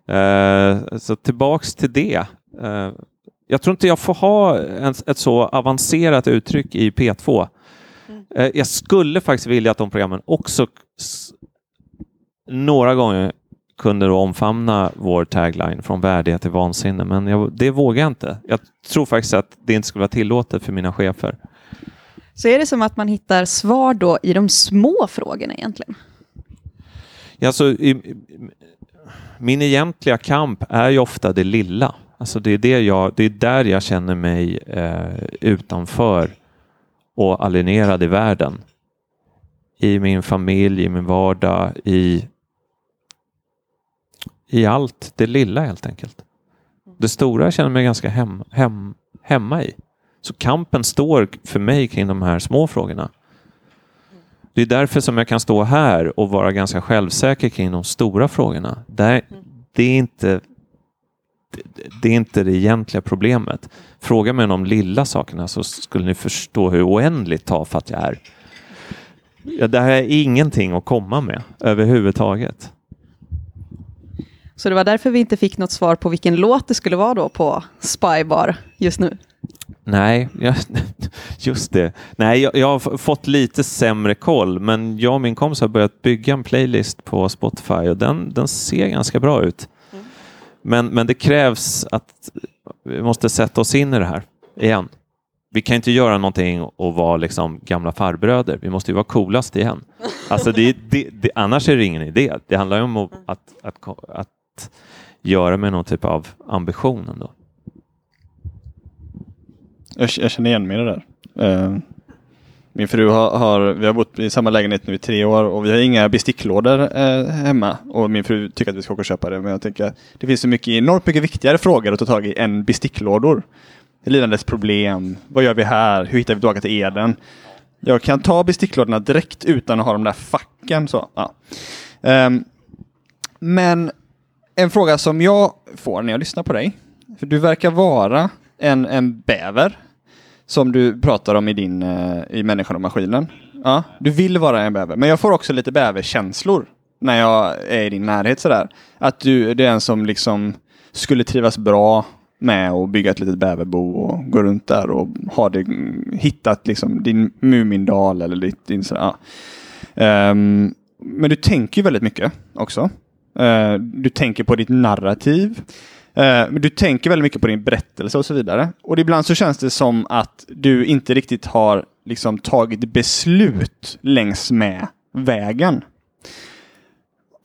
Eh, så tillbaks till det. Eh, jag tror inte jag får ha en, ett så avancerat uttryck i P2. Eh, jag skulle faktiskt vilja att de programmen också några gånger kunde då omfamna vår tagline från värdighet till vansinne, men jag, det vågar jag inte. Jag tror faktiskt att det inte skulle vara tillåtet för mina chefer. Så är det som att man hittar svar då i de små frågorna egentligen? Alltså, i, i, min egentliga kamp är ju ofta det lilla. Alltså det, är det, jag, det är där jag känner mig eh, utanför och alienerad i världen. I min familj, i min vardag, i, i allt det lilla helt enkelt. Det stora jag känner mig ganska hem, hem, hemma i. Så kampen står för mig kring de här små frågorna. Det är därför som jag kan stå här och vara ganska självsäker kring de stora frågorna. Det, det, är, inte, det, det är inte det egentliga problemet. Fråga mig om de lilla sakerna så skulle ni förstå hur oändligt tafatt jag är. Ja, det här är ingenting att komma med överhuvudtaget. Så det var därför vi inte fick något svar på vilken låt det skulle vara då på Spybar just nu. Nej, jag, just det. Nej, jag, jag har fått lite sämre koll, men jag och min kompis har börjat bygga en playlist på Spotify och den, den ser ganska bra ut. Men, men det krävs att vi måste sätta oss in i det här igen. Vi kan inte göra någonting och vara liksom gamla farbröder. Vi måste ju vara coolast igen. Alltså det, det, det, annars är det ingen idé. Det handlar ju om att, att, att, att göra med någon typ av ambition ändå. Jag, jag känner igen mig i det där. Uh, min fru har, har, vi har bott i samma lägenhet nu i tre år och vi har inga besticklådor uh, hemma. Och min fru tycker att vi ska åka och köpa det. Men jag tänker att det finns så mycket, enormt mycket viktigare frågor att ta tag i än besticklådor. Lidandets problem, vad gör vi här, hur hittar vi tillbaka till Eden? Jag kan ta besticklådorna direkt utan att ha de där facken. Så, ja. Um, men en fråga som jag får när jag lyssnar på dig, för du verkar vara en, en bäver som du pratar om i din eh, i Människan och Maskinen. Ja, du vill vara en bäver, men jag får också lite bäverkänslor när jag är i din närhet sådär. Att du det är en som liksom skulle trivas bra med att bygga ett litet bäverbo och gå runt där och ha det, hittat liksom din Mumindal eller ditt, din sådär. Um, ehm, men du tänker väldigt mycket också. Uh, du tänker på ditt narrativ. Uh, du tänker väldigt mycket på din berättelse och så vidare. Och ibland så känns det som att du inte riktigt har liksom tagit beslut längs med vägen.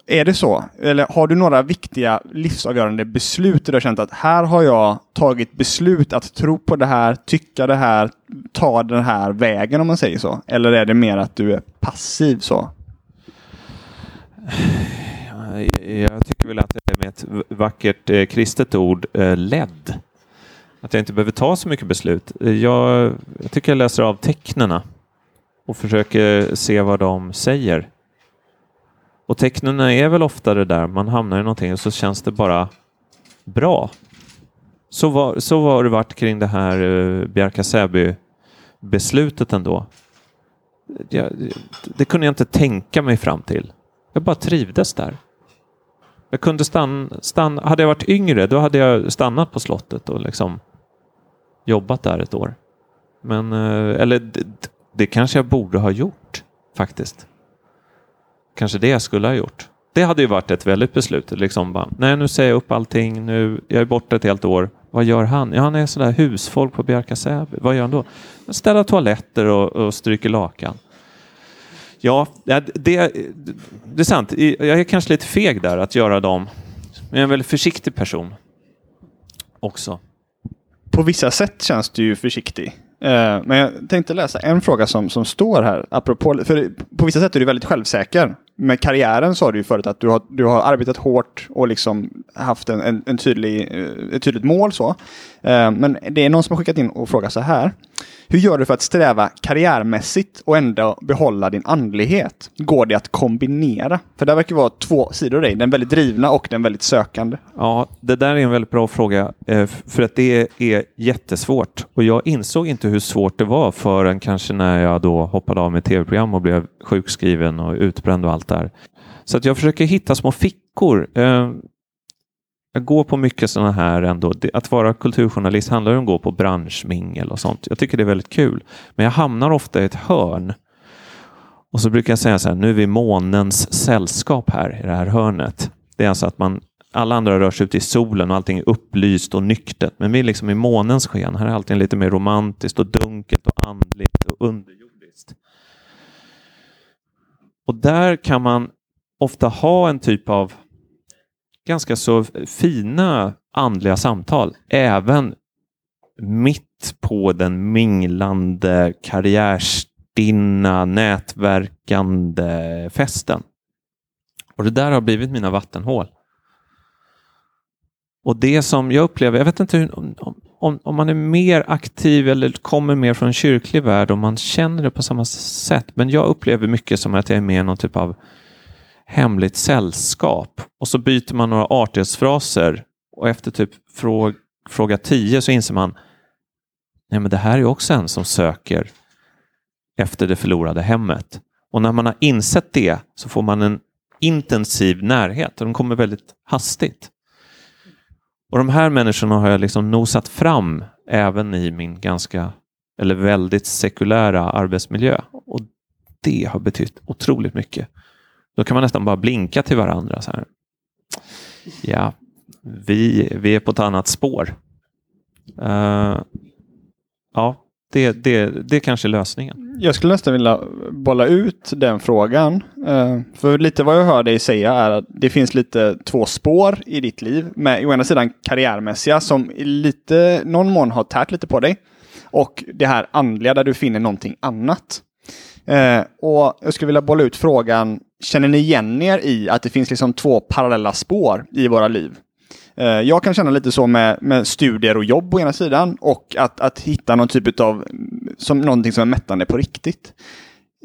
Är det så? Eller har du några viktiga livsavgörande beslut där du har känt att här har jag tagit beslut att tro på det här, tycka det här, ta den här vägen om man säger så? Eller är det mer att du är passiv så? Eh, jag tycker väl att det är med ett vackert eh, kristet ord, eh, ledd. Att jag inte behöver ta så mycket beslut. Jag, jag tycker jag läser av tecknena och försöker eh, se vad de säger. Och tecknen är väl ofta det där, man hamnar i någonting och så känns det bara bra. Så var, så var det varit kring det här eh, uh, Bjärka Säby-beslutet ändå. Jag, det kunde jag inte tänka mig fram till. Jag bara trivdes där. Jag kunde stanna, stanna, hade jag varit yngre då hade jag stannat på slottet och liksom jobbat där ett år. Men, eh, eller det, det kanske jag borde ha gjort faktiskt kanske det jag skulle ha gjort. Det hade ju varit ett väldigt beslut. Liksom bara, nej, nu säger jag upp allting. Nu, jag är borta ett helt år. Vad gör han? Ja, han är sådär husfolk på Bjärka Säby. Vad gör han då? Ställer toaletter och, och stryker lakan. Ja, det, det, det är sant. Jag är kanske lite feg där att göra dem. Men jag är en väldigt försiktig person också. På vissa sätt känns du ju försiktig. Eh, men jag tänkte läsa en fråga som, som står här. Apropå, för på vissa sätt är du väldigt självsäker med karriären sa du ju förut att du har, du har arbetat hårt och liksom haft en, en, en tydlig, eh, ett tydligt mål. så. Eh, men det är någon som har skickat in och frågat så här. Hur gör du för att sträva karriärmässigt och ändå behålla din andlighet? Går det att kombinera? För det verkar vara två sidor i dig. Den väldigt drivna och den väldigt sökande. Ja, det där är en väldigt bra fråga. Eh, för att det är jättesvårt. Och jag insåg inte hur svårt det var förrän kanske när jag då hoppade av med tv-program och blev sjukskriven och utbränd och allt där. Så att jag försöker hitta små fickor. Eh, jag går på mycket sådana här ändå. Att vara kulturjournalist handlar om att gå på branschmingel och sånt. Jag tycker det är väldigt kul. Men jag hamnar ofta i ett hörn. Och så brukar jag säga så här, nu är vi månens sällskap här i det här hörnet. Det är alltså att man, alla andra rör sig ut i solen och allting är upplyst och nyktert. Men vi är liksom i månens sken. Här är allting lite mer romantiskt och dunkelt och andligt och underjordiskt. Och där kan man ofta ha en typ av ganska så fina andliga samtal, även mitt på den minglande, karriärstinna, nätverkande festen. Och det där har blivit mina vattenhål. Och det som jag upplever, jag vet inte hur, om, om, om, man är mer aktiv eller kommer mer från en kyrklig värld, om man känner det på samma sätt, men jag upplever mycket som att jag är med i någon typ av hemligt sällskap och så byter man några artighetsfraser och efter typ fråga, fråga 10 så inser man Nej, men det här är också en som söker efter det förlorade hemmet. Och när man har insett det så får man en intensiv närhet och de kommer väldigt hastigt. Och de här människorna har jag liksom nosat fram även i min ganska, eller väldigt sekulära arbetsmiljö. Och det har betytt otroligt mycket. Då kan man nästan bara blinka till varandra. Så här. Ja, vi, vi är på ett annat spår. Uh, ja, Det, det, det kanske är lösningen. Mm. Jag skulle nästan vilja bolla ut den frågan. Uh, För lite vad jag hör dig säga är att det finns lite två spår i ditt liv. Med å ena sidan karriärmässiga som i lite, någon mån har tärt lite på dig. Och det här andliga där du finner någonting annat. Uh, och jag skulle vilja bolla ut frågan, känner ni igen er i att det finns liksom två parallella spår i våra liv? Eh, jag kan känna lite så med, med studier och jobb å ena sidan och att, att hitta någon typ av, som någonting som är mättande på riktigt.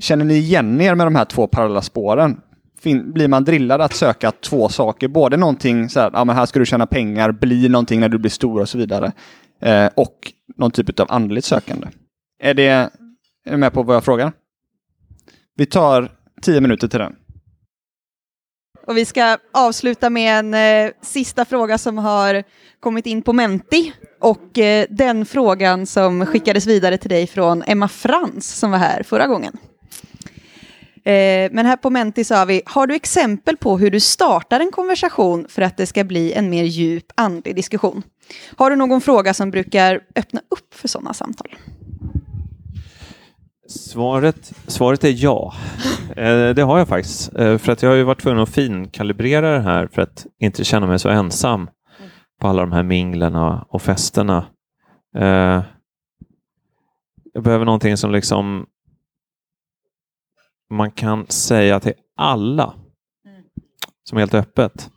Känner ni igen er med de här två parallella spåren? Fin, blir man drillad att söka två saker? Både någonting så här, ja men här ska du tjäna pengar, bli någonting när du blir stor och så vidare. Eh, och någon typ av andligt sökande. Är det, är ni med på vad jag frågar? Vi tar tio minuter till den. Och vi ska avsluta med en eh, sista fråga som har kommit in på Menti. Och eh, den frågan som skickades vidare till dig från Emma Frans som var här förra gången. Eh, men här på Menti sa vi, har du exempel på hur du startar en konversation för att det ska bli en mer djup andlig diskussion? Har du någon fråga som brukar öppna upp för sådana samtal? Svaret, svaret är ja. Eh, det har jag faktiskt. Eh, för att jag har ju varit tvungen att finkalibrera det här för att inte känna mig så ensam på alla de här minglerna och festerna. Eh, jag behöver någonting som liksom man kan säga till alla som är helt öppet.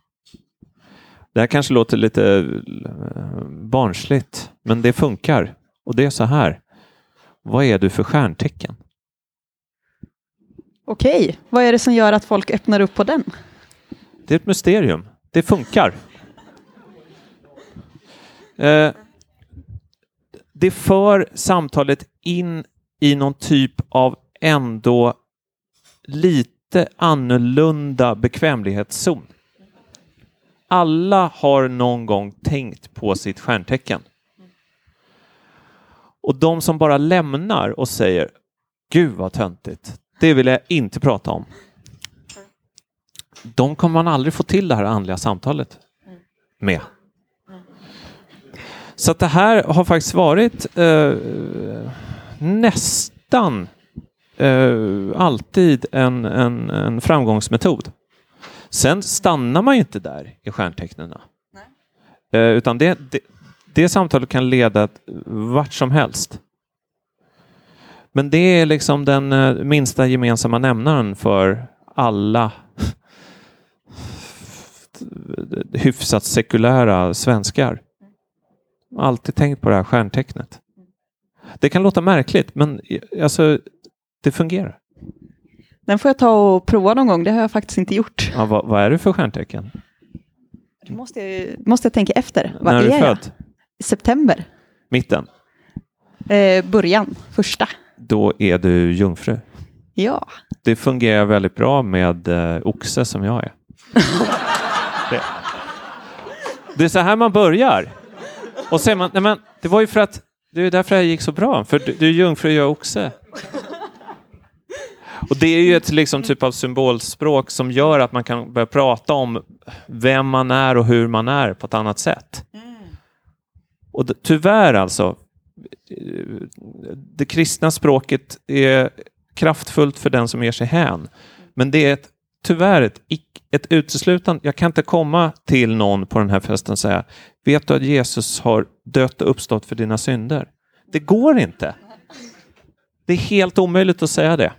Det här kanske låter lite eh, barnsligt, men det funkar. Och det är så här. Vad är du för stjärntecken? Okej, vad är det som gör att folk öppnar upp på den? Det är ett mysterium. Det funkar. Eh, det för samtalet in i någon typ av ändå lite annorlunda bekvämlighetszon. Alla har någon gång tänkt på sitt stjärntecken. Och de som bara lämnar och säger Gud vad töntigt, det vill jag inte prata om. De kommer man aldrig få till det här andliga samtalet med. Så att det här har faktiskt varit eh, nästan eh, alltid en, en, en framgångsmetod. Sen stannar man ju inte där i stjärntecknen. Eh, utan det, det, det samtalet kan leda vart som helst. Men det är liksom den eh, minsta gemensamma nämnaren för alla hyfsat sekulära svenskar. Alltid tänkt på det här stjärntecknet. Det kan låta märkligt, men alltså, det fungerar. Den får jag ta och prova någon gång, det har jag faktiskt inte gjort. Ja, vad, vad är du för stjärntecken? Då måste jag, måste jag tänka efter. Vad När är du jag? September. Mitten? Eh, början, första. Då är du jungfru. Ja. Det fungerar väldigt bra med eh, oxe som jag är. det. det är så här man börjar. Och säger man, nej men det var ju för att, det är därför det gick så bra, för du, du är jungfru och jag är oxe. Och det är ju ett liksom, typ av symbolspråk som gör att man kan börja prata om vem man är och hur man är på ett annat sätt. Och tyvärr alltså, eh, det kristna språket är kraftfullt för den som ger sig hän. Men det är ett, tyvärr ett, ett uteslutande. Jag kan inte komma till någon på den här festen och säga, vet du att Jesus har dött och uppstått för dina synder? Det går inte. Det är helt omöjligt att säga det.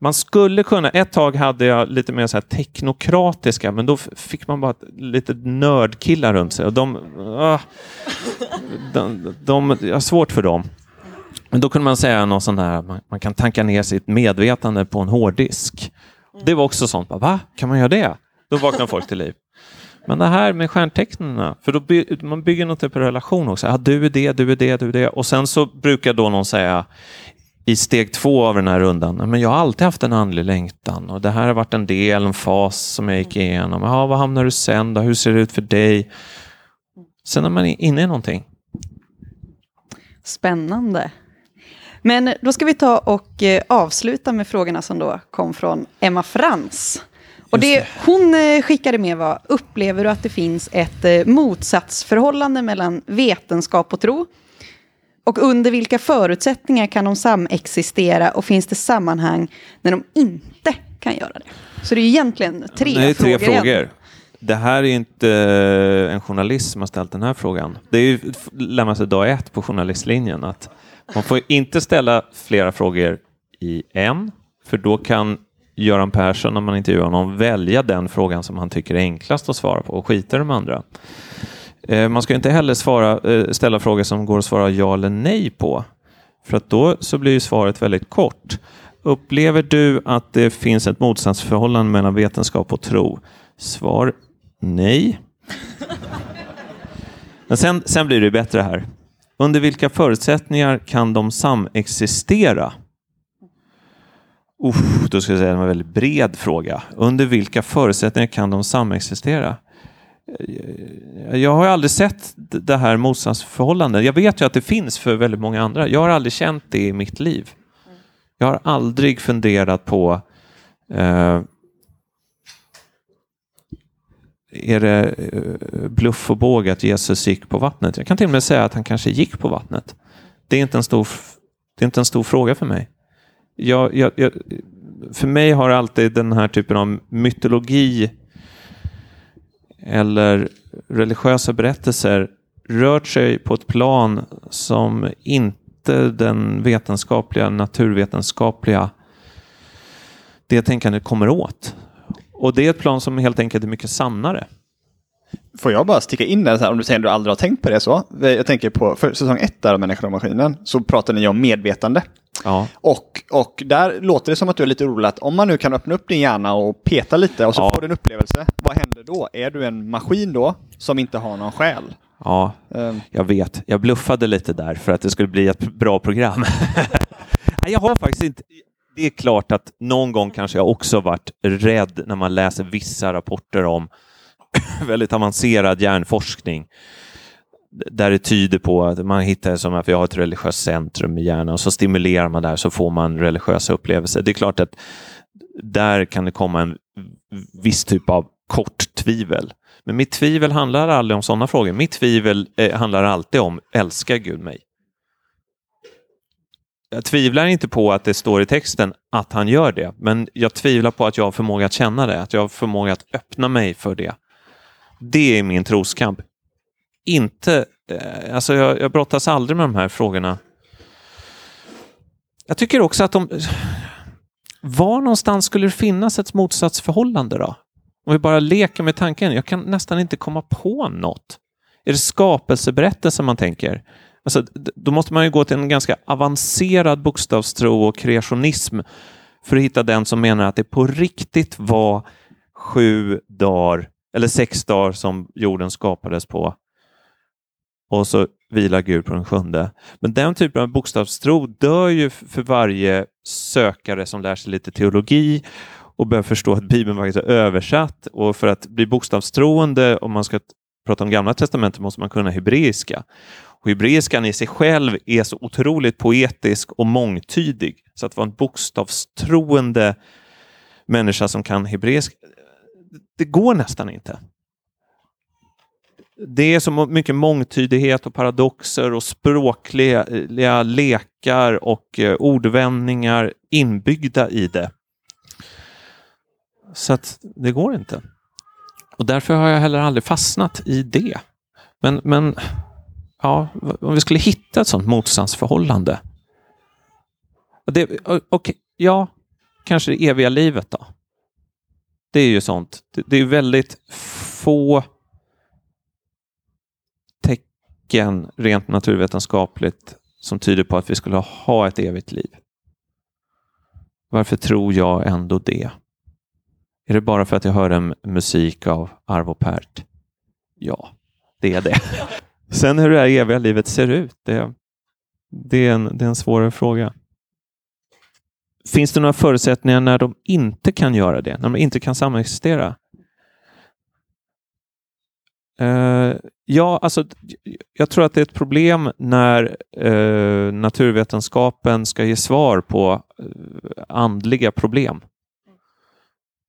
Man skulle kunna, ett tag hade jag lite mer så här teknokratiska, men då fick man bara lite nördkillar runt sig och de, ah, de, de, jag har svårt för dem. Men då kunde man säga något sånt här, man, man kan tanka ner sitt medvetande på en hårddisk. Det var också sånt, bara, va? Kan man göra det? Då vaknar folk till liv. Men det här med stjärntecknen, för då by, man bygger något typ av relation också. Ja, du är det, du är det, du är det. Och sen så brukar då någon säga i steg två av den här rundan, "Nej, men jag har alltid haft en andlig längtan och det här har varit en del, en fas som jag gick igenom. Ja, vad hamnar du sen då? Hur ser det ut för dig? Sen är man inne i någonting. Spännande. Men då ska vi ta och eh, avsluta med frågorna som då kom från Emma Frans. Och det hon eh, skickade med var, upplever du att det finns ett eh, motsatsförhållande mellan vetenskap och tro? Och under vilka förutsättningar kan de samexistera och finns det sammanhang när de inte kan göra det? Så det är egentligen tre, det är tre frågor. frågor. Det här är inte en journalist som har ställt den här frågan. Det är ju lämnar sig dag ett på journalistlinjen att man får inte ställa flera frågor i en, för då kan Göran Persson, när man intervjuar honom, välja den frågan som han tycker är enklast att svara på och skita i de andra. Eh, man ska inte heller svara, eh, ställa frågor som går att svara ja eller nej på, för att då så blir ju svaret väldigt kort. Upplever du att det finns ett motsatsförhållande mellan vetenskap och tro? Svar nej. Men sen, sen blir det bättre här. Under vilka förutsättningar kan de samexistera? Uff, då ska jag säga en väldigt bred fråga. Under vilka förutsättningar kan de samexistera? Eh, jag har aldrig sett det här motsatsförhållandet. Jag vet ju att det finns för väldigt många andra. Jag har aldrig känt det i mitt liv. Jag har aldrig funderat på eh, är det eh, bluff och båg att Jesus gick på vattnet? Jag kan till och med säga att han kanske gick på vattnet. Det är inte en stor, det är inte en stor fråga för mig. Jag, jag, jag, för mig har alltid den här typen av mytologi eller religiösa berättelser rört sig på ett plan som inte den vetenskapliga, naturvetenskapliga det tänkandet kommer åt. Och det är ett plan som helt enkelt är mycket sannare. Får jag bara sticka in den så här, om du säger att du aldrig har tänkt på det så. Jag tänker på för säsong ett där av Människan och maskinen, så pratar ni om medvetande. Ja. Och, och där låter det som att du är lite orolig att om man nu kan öppna upp din hjärna och peta lite och så Ja. får du en upplevelse, vad händer då? Är du en maskin då som inte har någon själ? Ja, Ehm, jag vet. Jag bluffade lite där för att det skulle bli ett bra program. Nej, jag har faktiskt inte... Det är klart att någon gång kanske jag också varit rädd när man läser vissa rapporter om väldigt avancerad hjärnforskning där det tyder på att man hittar som att jag har ett religiöst centrum i hjärnan och så stimulerar man där så får man religiösa upplevelser. Det är klart att där kan det komma en viss typ av kort tvivel. Men mitt tvivel handlar aldrig om sådana frågor. Mitt tvivel eh, handlar alltid om, älskar Gud mig? Jag tvivlar inte på att det står i texten att han gör det, men jag tvivlar på att jag har förmåga att känna det, att jag har förmåga att öppna mig för det. Det är min troskamp. Inte, eh, alltså jag, jag brottas aldrig med de här frågorna. Jag tycker också att de... Var någonstans skulle det finnas ett motsatsförhållande då? Om vi bara leker med tanken. Jag kan nästan inte komma på något. Är det skapelseberättelsen man tänker? Alltså, då måste man ju gå till en ganska avancerad bokstavstro och kreationism för att hitta den som menar att det på riktigt var sju dagar, eller sex dagar som jorden skapades på. Och så vilar Gud på den sjunde. Men den typen av bokstavstro dör ju för varje sökare som lär sig lite teologi och börjar förstå att Bibeln faktiskt är översatt. Och för att bli bokstavstroende, om man ska prata om Gamla Testamentet, måste man kunna hebreiska. Och hebreiskan i sig själv är så otroligt poetisk och mångtydig. Så att vara en bokstavstroende människa som kan hebreiska, det går nästan inte. Det är så mycket mångtydighet och paradoxer och språkliga lekar och eh, ordvändningar inbyggda i det. Så att det går inte. Och därför har jag heller aldrig fastnat i det. Men, men ja, om vi skulle hitta ett sånt motsatsförhållande. Det, och, ja, kanske det eviga livet då. Det är ju sånt. Det, det är väldigt få tecken rent naturvetenskapligt som tyder på att vi skulle ha ett evigt liv. Varför tror jag ändå det? Är det bara för att jag hör en musik av Arvo Pärt? Ja, det är det. Sen hur det här eviga livet ser ut, det, det, är en, det är en svårare fråga. Finns det några förutsättningar när de inte kan göra det? När de inte kan samexistera? Uh, ja, alltså, jag tror att det är ett problem när uh, naturvetenskapen ska ge svar på uh, andliga problem.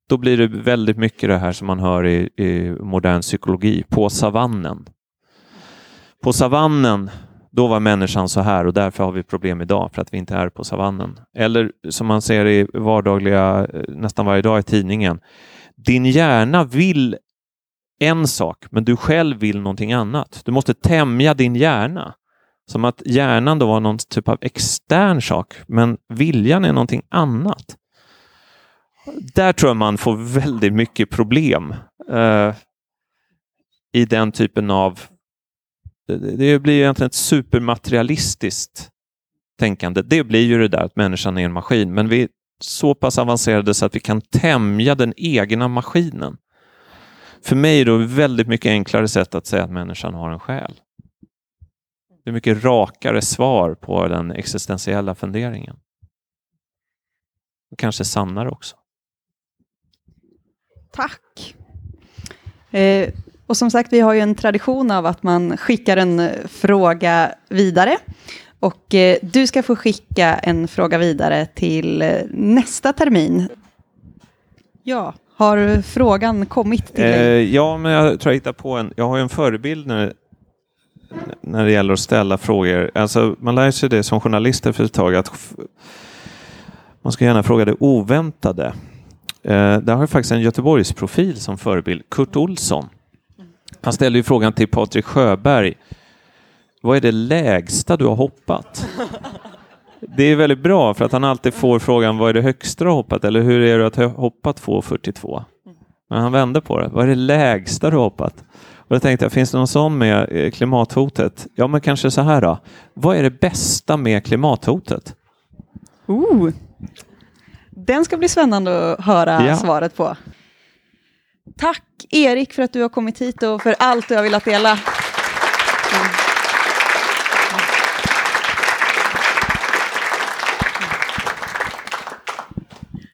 Då blir det väldigt mycket det här som man hör i, i modern psykologi, på savannen. På savannen, Då var människan så här och därför har vi problem idag för att vi inte är på savannen. Eller som man ser i vardagliga, nästan varje dag i tidningen. Din hjärna vill en sak, men du själv vill någonting annat. Du måste tämja din hjärna. Som att hjärnan då var någon typ av extern sak, men viljan är någonting annat. Där tror jag man får väldigt mycket problem eh, i den typen av... Det, blir blir egentligen ett supermaterialistiskt tänkande. Det blir ju det där att människan är en maskin, men vi är så pass avancerade så att vi kan tämja den egna maskinen. För mig är det ett väldigt mycket enklare sätt att säga att människan har en själ. Det är mycket rakare svar på den existentiella funderingen. Och kanske sannare också. Tack. Eh, och som sagt, vi har ju en tradition av att man skickar en fråga vidare. Och eh, du ska få skicka en fråga vidare till eh, nästa termin. Ja, har frågan kommit till dig? Eh, ja, men jag tror jag hittar på en. Jag har ju en förebild när, när det gäller att ställa frågor. Alltså, man lär sig det som journalist efter ett tag att man ska gärna fråga det oväntade. Eh, där har jag faktiskt en Göteborgsprofil som förebild, Kurt Olsson. Han ställde ju frågan till Patrik Sjöberg. Vad är det lägsta du har hoppat? Det är väldigt bra för att han alltid får frågan vad är det högsta hoppat eller hur är det att ha hoppat 2,42? Men han vände på det. Vad är det lägsta du hoppat? Och då tänkte jag, finns det någon sån med eh, klimathotet? Ja, men kanske så här då. Vad är det bästa med klimathotet? Oh. Den ska bli spännande att höra Ja. svaret på. Tack Erik för att du har kommit hit och för allt du har velat dela.